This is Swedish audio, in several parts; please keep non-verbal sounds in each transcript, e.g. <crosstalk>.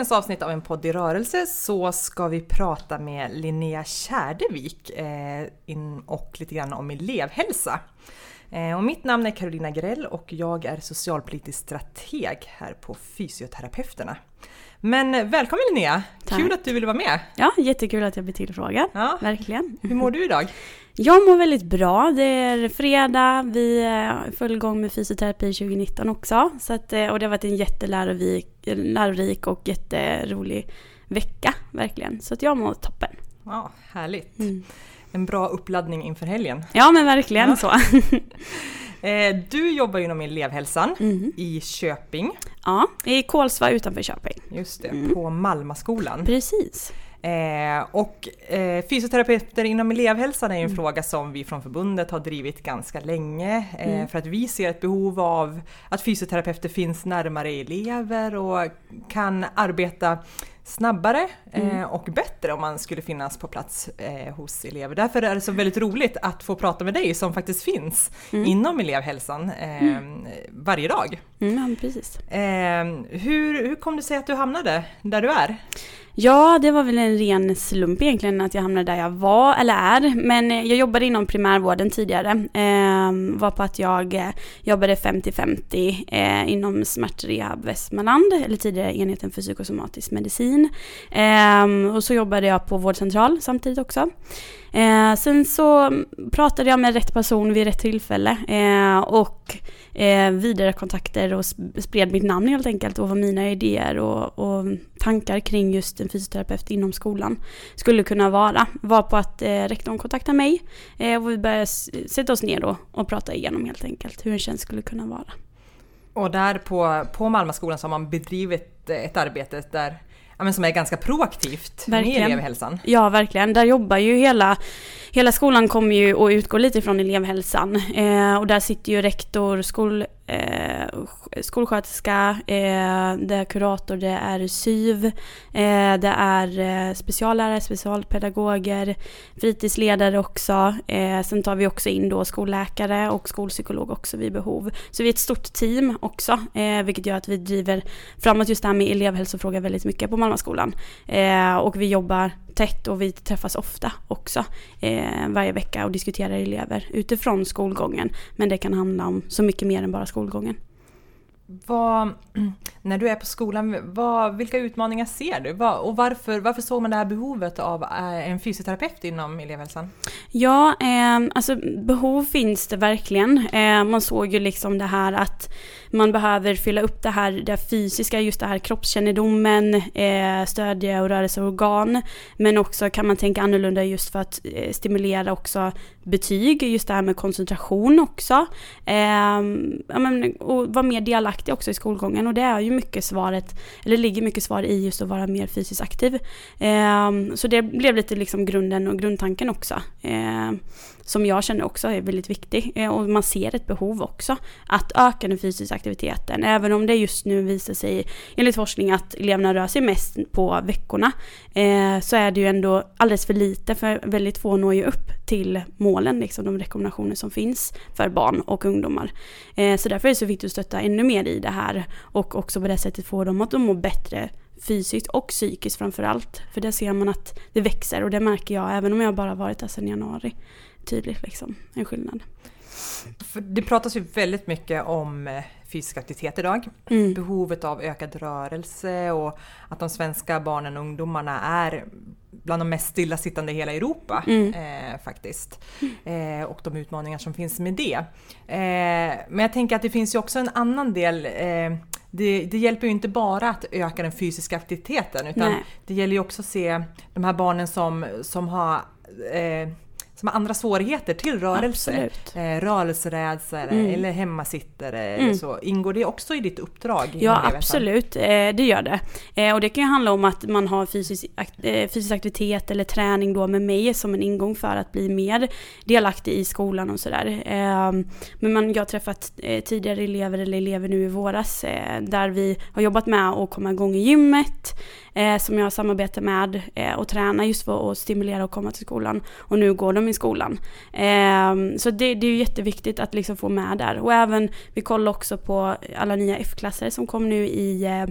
Dagens avsnitt av En podd i rörelse så ska vi prata med Linnea Kärdevik eh, och lite grann om elevhälsa. Eh, och mitt namn är Carolina Grell och jag är socialpolitisk strateg här på Fysioterapeuterna. Men välkommen Linnea! Tack. Kul att du ville vara med! Ja, jättekul att jag blir tillfrågad. Ja. Verkligen. Hur mår du idag? Jag mår väldigt bra. Det är fredag. Vi är full gång med fysioterapi 2019 också. Så att, eh, och det har varit en jättelärorik lärorik och jätterolig vecka, verkligen. Så att jag mår toppen. Ja, härligt! Mm. En bra uppladdning inför helgen. Ja, men verkligen Ja. så. <laughs> Eh, du jobbar inom elevhälsan Mhm. i Köping, Ja, i Kolsva utanför Köping. just det, Mm. på Malmaskolan. Precis. Eh, och eh, fysioterapeuter inom elevhälsan är en Mm. fråga som vi från förbundet har drivit ganska länge. Eh, Mm. För att vi ser ett behov av att fysioterapeuter finns närmare elever och kan arbeta snabbare eh, Mm. och bättre om man skulle finnas på plats eh, hos elever. Därför är det så väldigt roligt att få prata med dig som faktiskt finns Mm. inom elevhälsan eh, varje dag. Mm, precis. Hur, hur kom det sig att du hamnade där du är? Ja, det var väl en ren slump egentligen att jag hamnade där jag var, eller är. Men eh, jag jobbade inom primärvården tidigare. Eh, var på att jag eh, jobbade 50-50 eh, inom smärtrehab Västmanland, eller tidigare enheten för psykosomatisk medicin. Eh, och så jobbade jag på vårdcentral samtidigt också. Eh, sen så pratade jag med rätt person vid rätt tillfälle eh, och eh, vidare kontakter och spred mitt namn helt enkelt och vad mina idéer och, och tankar kring just en fysioterapeut inom skolan skulle kunna vara. Var på att eh, rektorn kontaktade mig eh, och vi började sätta oss ner då och prata igenom helt enkelt hur en tjänst skulle kunna vara. Och där på, på Malmaskolan så har man bedrivit ett arbete där, ja, men som är ganska proaktivt Verkligen. med elevhälsan. Ja, verkligen. Där jobbar ju hela, hela skolan kommer ju och utgår lite från elevhälsan. Eh, och där sitter ju rektor, skol, eh, skolsköterska, eh, det är kurator, det är SYV, eh, det är eh, speciallärare, specialpedagoger, fritidsledare också. Eh, sen tar vi också in då skolläkare och skolpsykolog också vid behov. Så vi är ett stort team också, eh, vilket gör att vi driver framåt just det här med elevhälsofrågor väldigt mycket på Malmaskolan. Eh, och vi jobbar tätt och vi träffas ofta också eh, varje vecka och diskuterar elever utifrån skolgången. Men det kan handla om så mycket mer än bara skolgången. Vad, <clears throat> när du är på skolan, vad, vilka utmaningar ser du? Vad, och varför, varför såg man det här behovet av eh, en fysioterapeut inom elevhälsan? Ja, eh, alltså behov finns det verkligen. Eh, man såg ju liksom det här att man behöver fylla upp det här det fysiska, just det här kroppskännedomen, eh, stödja och rörelseorgan. Men också kan man tänka annorlunda just för att eh, stimulera också betyg, just det här med koncentration också. Eh, men, och vara mer delaktig också i skolgången och det är ju mycket svaret, eller ligger mycket svar i just att vara mer fysiskt aktiv. Eh, så det blev lite liksom grunden och grundtanken också. Eh, som jag känner också är väldigt viktig. Eh, och man ser ett behov också att öka den fysiska aktiviteten. Även om det just nu visar sig enligt forskning att eleverna rör sig mest på veckorna. Eh, så är det ju ändå alldeles för lite för väldigt få når ju upp till målen, liksom de rekommendationer som finns för barn och ungdomar. Eh, så därför är det så viktigt att stötta ännu mer i det här och också på det sättet få dem att de må bättre fysiskt och psykiskt framför allt. För där ser man att det växer och det märker jag även om jag bara varit där sedan januari. Tydligt liksom, en skillnad. För det pratas ju väldigt mycket om eh, fysisk aktivitet idag. Mm. Behovet av ökad rörelse och att de svenska barnen och ungdomarna är bland de mest stillasittande i hela Europa Mm. eh, faktiskt. Eh, och de utmaningar som finns med det. Eh, men jag tänker att det finns ju också en annan del. Eh, det, det hjälper ju inte bara att öka den fysiska aktiviteten utan Nej. det gäller ju också att se de här barnen som, som har eh, som har andra svårigheter till rörelse. Eh, rörelserädsla Mm. eller hemmasittare Mm. eller så. Ingår det också i ditt uppdrag? Ja, absolut. Eh, det gör det. Eh, och det kan ju handla om att man har fysisk, akt, eh, fysisk aktivitet eller träning då med mig som en ingång för att bli mer delaktig i skolan och sådär. Eh, men man, jag har träffat tidigare elever eller elever nu i våras där vi har jobbat med att komma igång i gymmet som jag samarbetar med och träna just för att stimulera och komma till skolan. Och nu går de i skolan. Eh, så det, det är ju jätteviktigt att liksom få med där. Och även, vi kollar också på alla nya F-klasser som kom nu i eh,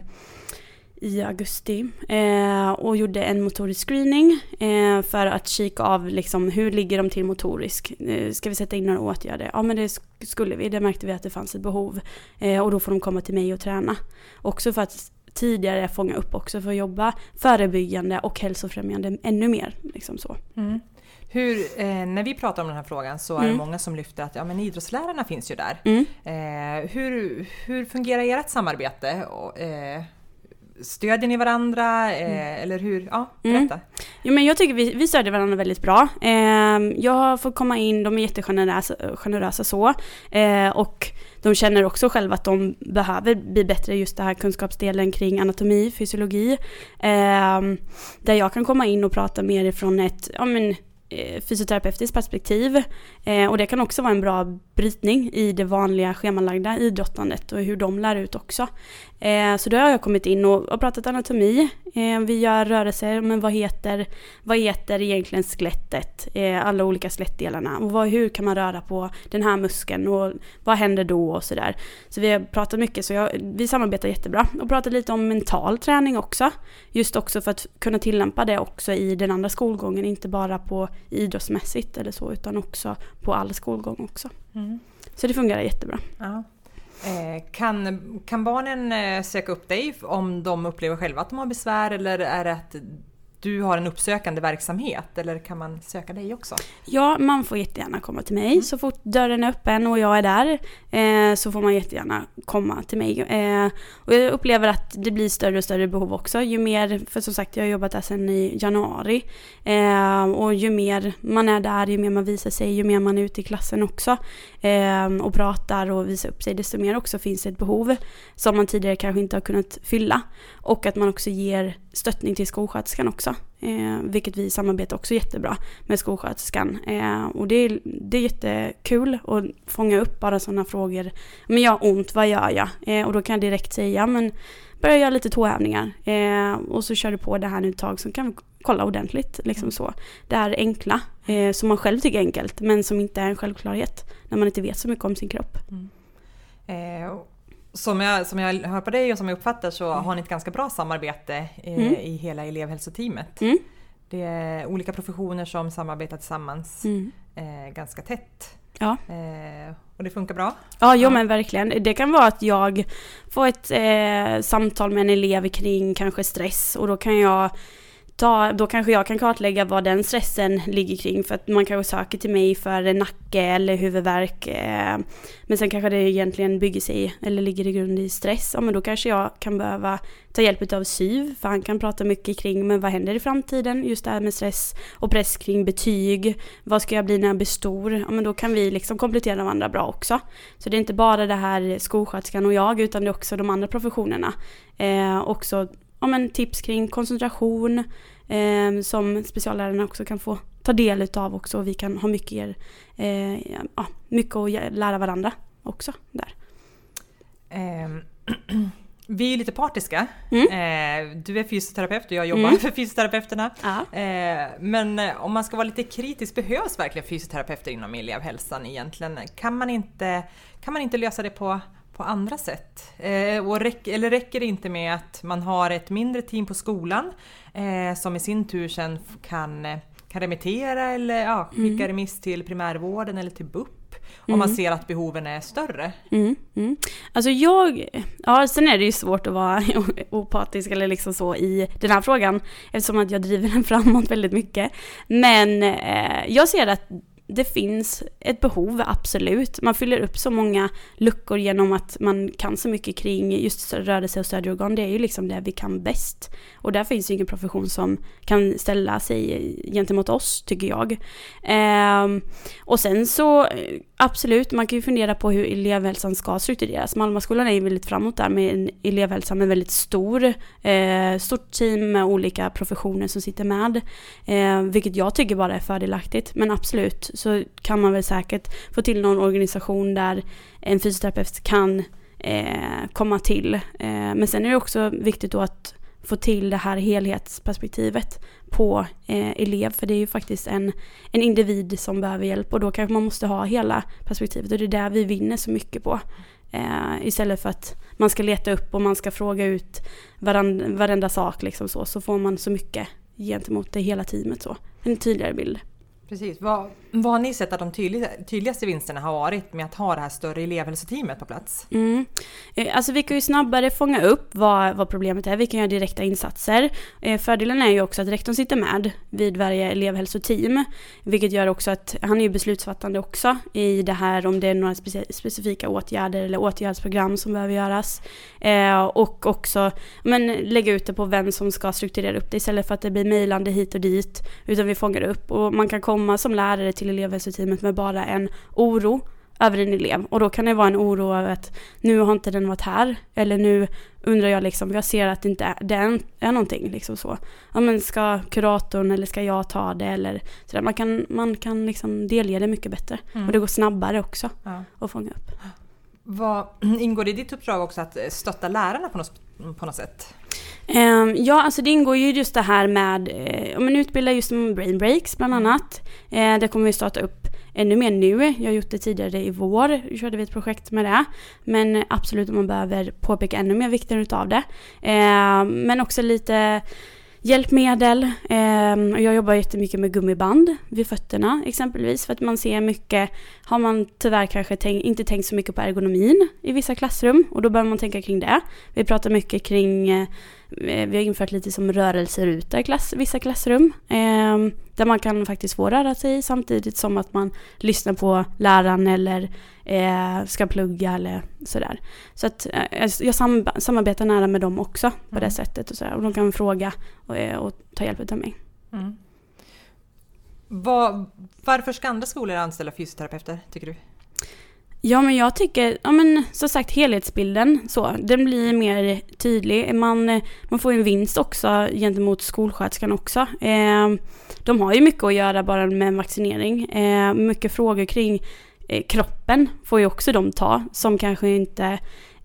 i augusti eh, och gjorde en motorisk screening eh, för att kika av liksom, hur ligger de till motorisk. Eh, ska vi sätta in några åtgärder? Ja men det skulle vi, det märkte vi att det fanns ett behov. Eh, och då får de komma till mig och träna. Också för att tidigare fånga upp också för att jobba förebyggande och hälsofrämjande ännu mer. Liksom så. Mm. Hur, eh, när vi pratar om den här frågan så är det Mm. många som lyfter att ja, men idrottslärarna finns ju där. Mm. Eh, hur, hur fungerar ert samarbete? Och, eh, stödjer ni varandra? Eh, Eller hur? Ja, Mm. berätta. Jo, men jag tycker vi, vi stödjer varandra väldigt bra. Eh, jag har fått komma in, de är jättegenerösa generösa så. Eh, och de känner också själva att de behöver bli bättre just det här kunskapsdelen kring anatomi, fysiologi. Eh, där jag kan komma in och prata mer ifrån ett ja, men, Eh, fysioterapeutiskt perspektiv. Eh, och det kan också vara en bra brytning i det vanliga schemalagda idrottandet och hur de lär ut också. Eh, så då har jag kommit in och, och pratat anatomi. Eh, vi gör rörelser, men vad heter, vad heter egentligen skelettet? Eh, alla olika skelettdelarna. Och vad, hur kan man röra på den här muskeln och vad händer då och sådär. Så vi har pratat mycket, så jag, vi samarbetar jättebra. Och pratat lite om mental träning också. Just också för att kunna tillämpa det också i den andra skolgången, inte bara på idrottsmässigt eller så, utan också på all skolgång också. Mm. Så det fungerar jättebra. Ja. Eh, kan, kan barnen eh, söka upp dig om de upplever själva att de har besvär eller är det att du har en uppsökande verksamhet eller kan man söka dig också? Ja, man får jättegärna komma till mig. Så fort dörren är öppen och jag är där eh, så får man jättegärna komma till mig. Eh, och jag upplever att det blir större och större behov också. Ju mer, för som sagt jag har jobbat där sedan i januari. Eh, och ju mer man är där, ju mer man visar sig, ju mer man är ute i klassen också. Eh, och pratar och visar upp sig, desto mer också finns det ett behov som man tidigare kanske inte har kunnat fylla. Och att man också ger stöttning till skolsköterskan också. Eh, vilket vi samarbetar också jättebra med skolsköterskan. Eh, och det är, det är jättekul att fånga upp bara sådana frågor. Men jag har ont, vad gör jag? Eh, och då kan jag direkt säga, men börja göra lite tåhävningar. Eh, och så kör du på det här nu ett tag så kan vi kolla ordentligt. Liksom så. Det här enkla, eh, som man själv tycker är enkelt, men som inte är en självklarhet. När man inte vet så mycket om sin kropp. Mm. Eh, som jag, som jag hör på dig och som jag uppfattar så har ni ett ganska bra samarbete eh, Mm. i hela elevhälsoteamet. Mm. Det är olika professioner som samarbetar tillsammans Mm. eh, ganska tätt. Ja. Eh, och det funkar bra. Ja, jo Ja. men verkligen. Det kan vara att jag får ett eh, samtal med en elev kring kanske stress och då kan jag ta, då kanske jag kan kartlägga vad den stressen ligger kring för att man kanske söker till mig för nacke eller huvudvärk. Eh, men sen kanske det egentligen bygger sig eller ligger i grund i stress. Ja men då kanske jag kan behöva ta hjälp av SYV för han kan prata mycket kring men vad händer i framtiden? Just det här med stress och press kring betyg. Vad ska jag bli när jag blir stor? Ja men då kan vi liksom komplettera varandra bra också. Så det är inte bara det här skolsköterskan och jag utan det är också de andra professionerna. Eh, också ja, men tips kring koncentration eh, som speciallärarna också kan få ta del utav också. Och vi kan ha mycket, er, eh, ja, mycket att lära varandra också där. Ehm, <clears throat> vi är lite partiska. Mm. Eh, du är fysioterapeut och jag jobbar Mm. <laughs> för fysioterapeuterna. Ja. Eh, men eh, om man ska vara lite kritisk, behövs verkligen fysioterapeuter inom elevhälsan egentligen? Kan man inte, kan man inte lösa det på, på andra sätt? Eh, och räck, eller räcker det inte med att man har ett mindre team på skolan eh, som i sin tur sen kan, eh, kan remittera eller ja, skicka remiss till primärvården eller till BUP? Om man Mm. ser att behoven är större. Mm, mm. Alltså jag, ja sen är det ju svårt att vara <laughs> opartisk eller liksom så i den här frågan eftersom att jag driver den <laughs> framåt väldigt mycket. Men eh, jag ser att det finns ett behov, absolut. Man fyller upp så många luckor genom att man kan så mycket kring just rörelse och stödorgan. Det är ju liksom det vi kan bäst. Och där finns ju ingen profession som kan ställa sig gentemot oss, tycker jag. Eh, och sen så, eh, absolut, man kan ju fundera på hur elevhälsan ska struktureras. Malmaskolan är ju väldigt framåt där med en elevhälsa med väldigt stor, eh, stort team med olika professioner som sitter med. Eh, vilket jag tycker bara är fördelaktigt. Men absolut så kan man väl säkert få till någon organisation där en fysioterapeut kan eh, komma till. Eh, men sen är det också viktigt då att få till det här helhetsperspektivet på eh, elev. För det är ju faktiskt en, en individ som behöver hjälp och då kanske man måste ha hela perspektivet och det är där vi vinner så mycket på. Eh, istället för att man ska leta upp och man ska fråga ut varand, varenda sak liksom så, så får man så mycket gentemot det hela teamet så. En tydligare bild. Precis. Vad, vad har ni sett att de tydligaste vinsterna har varit med att ha det här större elevhälsoteamet på plats? Mm. Eh, alltså vi kan ju snabbare fånga upp vad, vad problemet är, vi kan göra direkta insatser. Eh, fördelen är ju också att rektorn sitter med vid varje elevhälsoteam, vilket gör också att han är ju beslutsfattande också i det här om det är några specifika åtgärder eller åtgärdsprogram som behöver göras. Eh, och också men, lägga ut det på vem som ska strukturera upp det istället för att det blir mejlande hit och dit, utan vi fångar upp och man kan komma som lärare till elevhälsoteamet med bara en oro över en elev. Och då kan det vara en oro över att nu har inte den varit här. Eller nu undrar jag liksom, jag ser att det inte är, det är någonting liksom så. Ja men ska kuratorn eller ska jag ta det eller sådär. Man kan, man kan liksom delge det mycket bättre. Mm. Och det går snabbare också ja. att fånga upp. Vad, <clears throat> ingår det i ditt uppdrag också att stötta lärarna på något, på något sätt? Um, ja, alltså det ingår ju just det här med, eh, om man utbildar just om brain breaks bland mm. annat. Eh, det kommer vi starta upp ännu mer nu. Jag har gjort det tidigare i vår, körde vi ett projekt med det. Men absolut om man behöver påpeka ännu mer vikten utav det. Eh, men också lite hjälpmedel. Ehm, jag jobbar jättemycket med gummiband vid fötterna exempelvis för att man ser mycket, har man tyvärr kanske tänk, inte tänkt så mycket på ergonomin i vissa klassrum och då behöver man tänka kring det. Vi pratar mycket kring eh, vi har infört lite som rörelseruta i klass, vissa klassrum. Eh, där man kan faktiskt få röra sig samtidigt som att man lyssnar på läraren eller eh, ska plugga eller sådär. Så att eh, jag sam samarbetar nära med dem också på mm. det sättet och sådär. Och de kan fråga och, eh, och ta hjälp av mig. Mm. Var, varför ska andra skolor anställa fysioterapeuter, tycker du? Ja men jag tycker, ja men som sagt helhetsbilden så, den blir mer tydlig. Man, man får ju en vinst också gentemot skolsköterskan också. Eh, de har ju mycket att göra bara med vaccinering. Eh, mycket frågor kring eh, kroppen får ju också de ta, som kanske inte eh,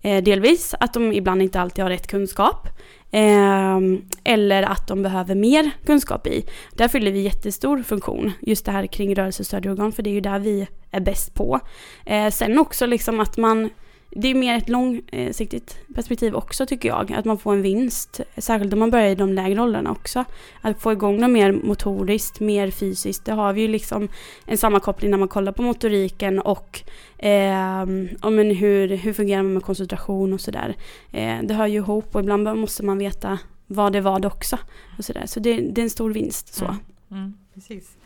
Eh, delvis att de ibland inte alltid har rätt kunskap. Ehm, eller att de behöver mer kunskap i. Där fyller vi jättestor funktion, just det här kring rörelsestödorgan, för det är ju där vi är bäst på. Eh, sen också liksom att man det är mer ett långsiktigt perspektiv också tycker jag, att man får en vinst. Särskilt om man börjar i de lägre åldrarna också. Att få igång dem mer motoriskt, mer fysiskt. Det har vi ju liksom en sammankoppling när man kollar på motoriken och eh, men hur, hur fungerar man med koncentration och sådär. Eh, det hör ju ihop och ibland måste man veta vad det är vad också. Och så där. så det, det är en stor vinst. Så. Mm. Mm, precis.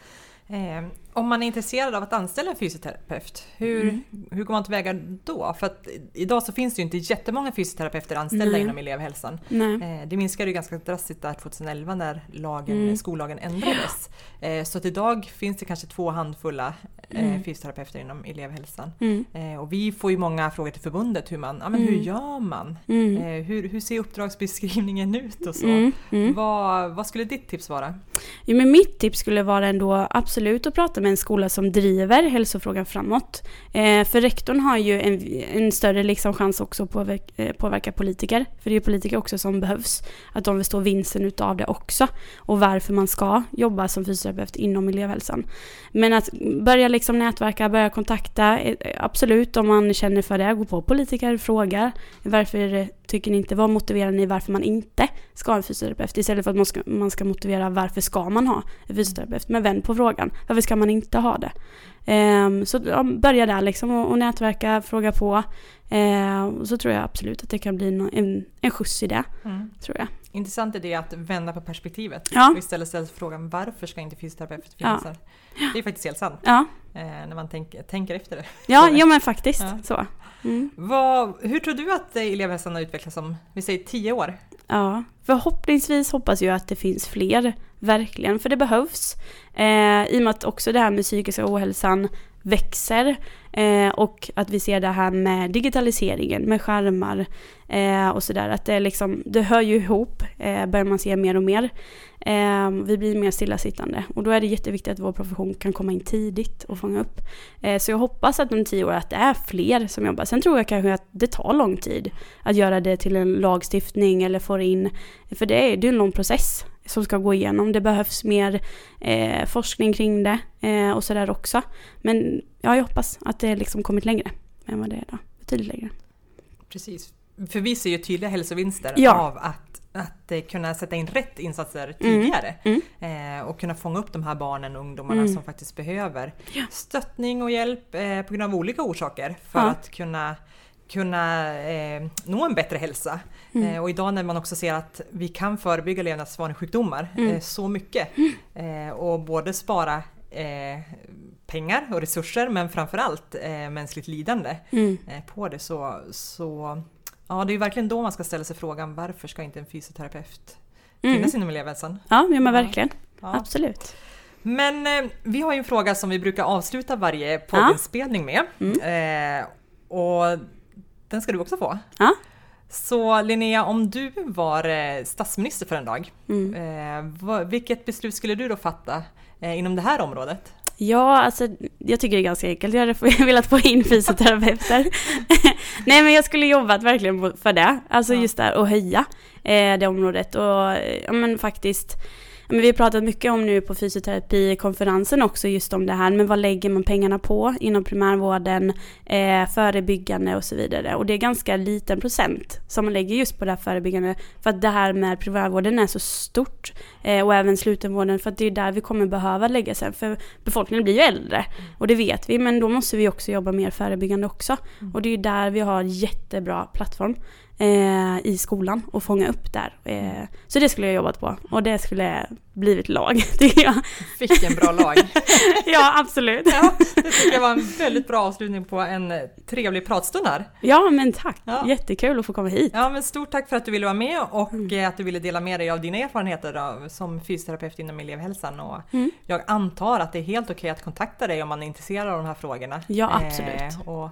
Eh, om man är intresserad av att anställa en fysioterapeut, hur, mm. hur går man tillväga då? För att idag så finns det ju inte jättemånga fysioterapeuter anställda Nej. inom elevhälsan. Nej. Eh, det minskade ju ganska drastiskt där 2011 när lagen, mm. skollagen ändrades. Eh, så att idag finns det kanske två handfulla eh, mm. fysioterapeuter inom elevhälsan. Mm. Eh, och vi får ju många frågor till förbundet hur man, ja men hur mm. gör man? Mm. Eh, hur, hur ser uppdragsbeskrivningen ut och så? Mm. Vad, vad skulle ditt tips vara? Jo, men mitt tips skulle vara ändå absolut att prata med en skola som driver hälsofrågan framåt. Eh, för rektorn har ju en, en större liksom chans också att påverka, eh, påverka politiker. För det är politiker också som behövs. Att de stå vinsten utav det också. Och varför man ska jobba som fysioterapeut inom elevhälsan. Men att börja liksom nätverka, börja kontakta, eh, absolut om man känner för det, gå på politiker, fråga varför tycker ni inte? Vad motiverar ni varför man inte ska ha en fysioterapeut? Istället för att man ska, man ska motivera varför ska man ha en fysioterapeut? Men vänd på frågan. Varför ska man inte ha det? Um, så ja, börja där liksom och, och nätverka, fråga på. Och så tror jag absolut att det kan bli en, en skjuts i det. Mm. Tror jag. Intressant är det att vända på perspektivet ja. och istället ställa frågan varför ska inte fysioterapeuter finnas ja. här? Det är faktiskt helt sant. Ja. Eh, när man tänk, tänker efter det. Ja, ja men faktiskt. Så. Mm. Vad, hur tror du att elevhälsan har utvecklats om, vi säger tio år? Ja, förhoppningsvis hoppas jag att det finns fler, verkligen, för det behövs. Eh, I och med att också det här med psykiska ohälsan växer eh, och att vi ser det här med digitaliseringen, med skärmar eh, och sådär, att det, liksom, det hör ju ihop, eh, börjar man se mer och mer. Eh, vi blir mer stillasittande och då är det jätteviktigt att vår profession kan komma in tidigt och fånga upp. Eh, så jag hoppas att om tio år att det är fler som jobbar. Sen tror jag kanske att det tar lång tid att göra det till en lagstiftning eller få in, för det är, det är en lång process som ska gå igenom. Det behövs mer eh, forskning kring det eh, och sådär också. Men ja, jag hoppas att det liksom kommit längre än vad det är då. Betydligt längre. Precis. För vi ser ju tydliga hälsovinster ja. av att, att eh, kunna sätta in rätt insatser mm. tidigare. Mm. Mm. Eh, och kunna fånga upp de här barnen och ungdomarna mm. som faktiskt behöver ja. stöttning och hjälp eh, på grund av olika orsaker för ja. att kunna kunna eh, nå en bättre hälsa. Mm. Eh, och idag när man också ser att vi kan förebygga levnadsvanesjukdomar mm. eh, så mycket eh, och både spara eh, pengar och resurser men framförallt eh, mänskligt lidande mm. på det så, så ja, det är verkligen då man ska ställa sig frågan varför ska inte en fysioterapeut mm. finnas inom elevhälsan? Ja, ja men verkligen. Ja. Absolut. Men eh, vi har ju en fråga som vi brukar avsluta varje poddinspelning med. Mm. Eh, och den ska du också få. Ja. Så Linnea, om du var eh, statsminister för en dag, mm. eh, vilket beslut skulle du då fatta eh, inom det här området? Ja, alltså jag tycker det är ganska enkelt. Jag hade <laughs> velat få in fysioterapeuter. <laughs> Nej men jag skulle jobbat verkligen för det. Alltså ja. just där att höja det området och ja men faktiskt men vi har pratat mycket om nu på fysioterapikonferensen också just om det här, men vad lägger man pengarna på inom primärvården, eh, förebyggande och så vidare. Och det är ganska liten procent som man lägger just på det här förebyggande, för att det här med primärvården är så stort eh, och även slutenvården, för att det är där vi kommer behöva lägga sen, för befolkningen blir ju äldre. Och det vet vi, men då måste vi också jobba mer förebyggande också. Mm. Och det är ju där vi har jättebra plattform eh, i skolan och fånga upp där. Eh, så det skulle jag jobbat på och det skulle blivit lag, <laughs> tycker jag. Fick en bra lag. <laughs> ja, absolut. Ja, det tycker jag var en väldigt bra avslutning på en trevlig pratstund här. Ja, men tack. Ja. Jättekul att få komma hit. Ja, men stort tack för att du ville vara med och mm. att du ville dela med dig av dina erfarenheter då, som fysioterapeut inom elevhälsan. Och mm. Jag antar att det är helt okej att kontakta dig om man är intresserad av de här frågorna. Ja, absolut. Eh,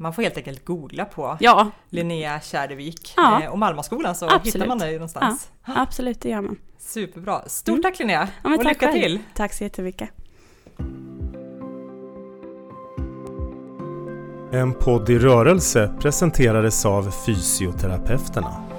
man får helt enkelt googla på ja. Linnea Kärdevik ja. eh, och Malmaskolan så absolut. hittar man dig någonstans. Ja, absolut, det gör man. Superbra. Stort mm. tack Linnea ja, och lycka själv. till! Tack så jättemycket. En podd i rörelse presenterades av Fysioterapeuterna.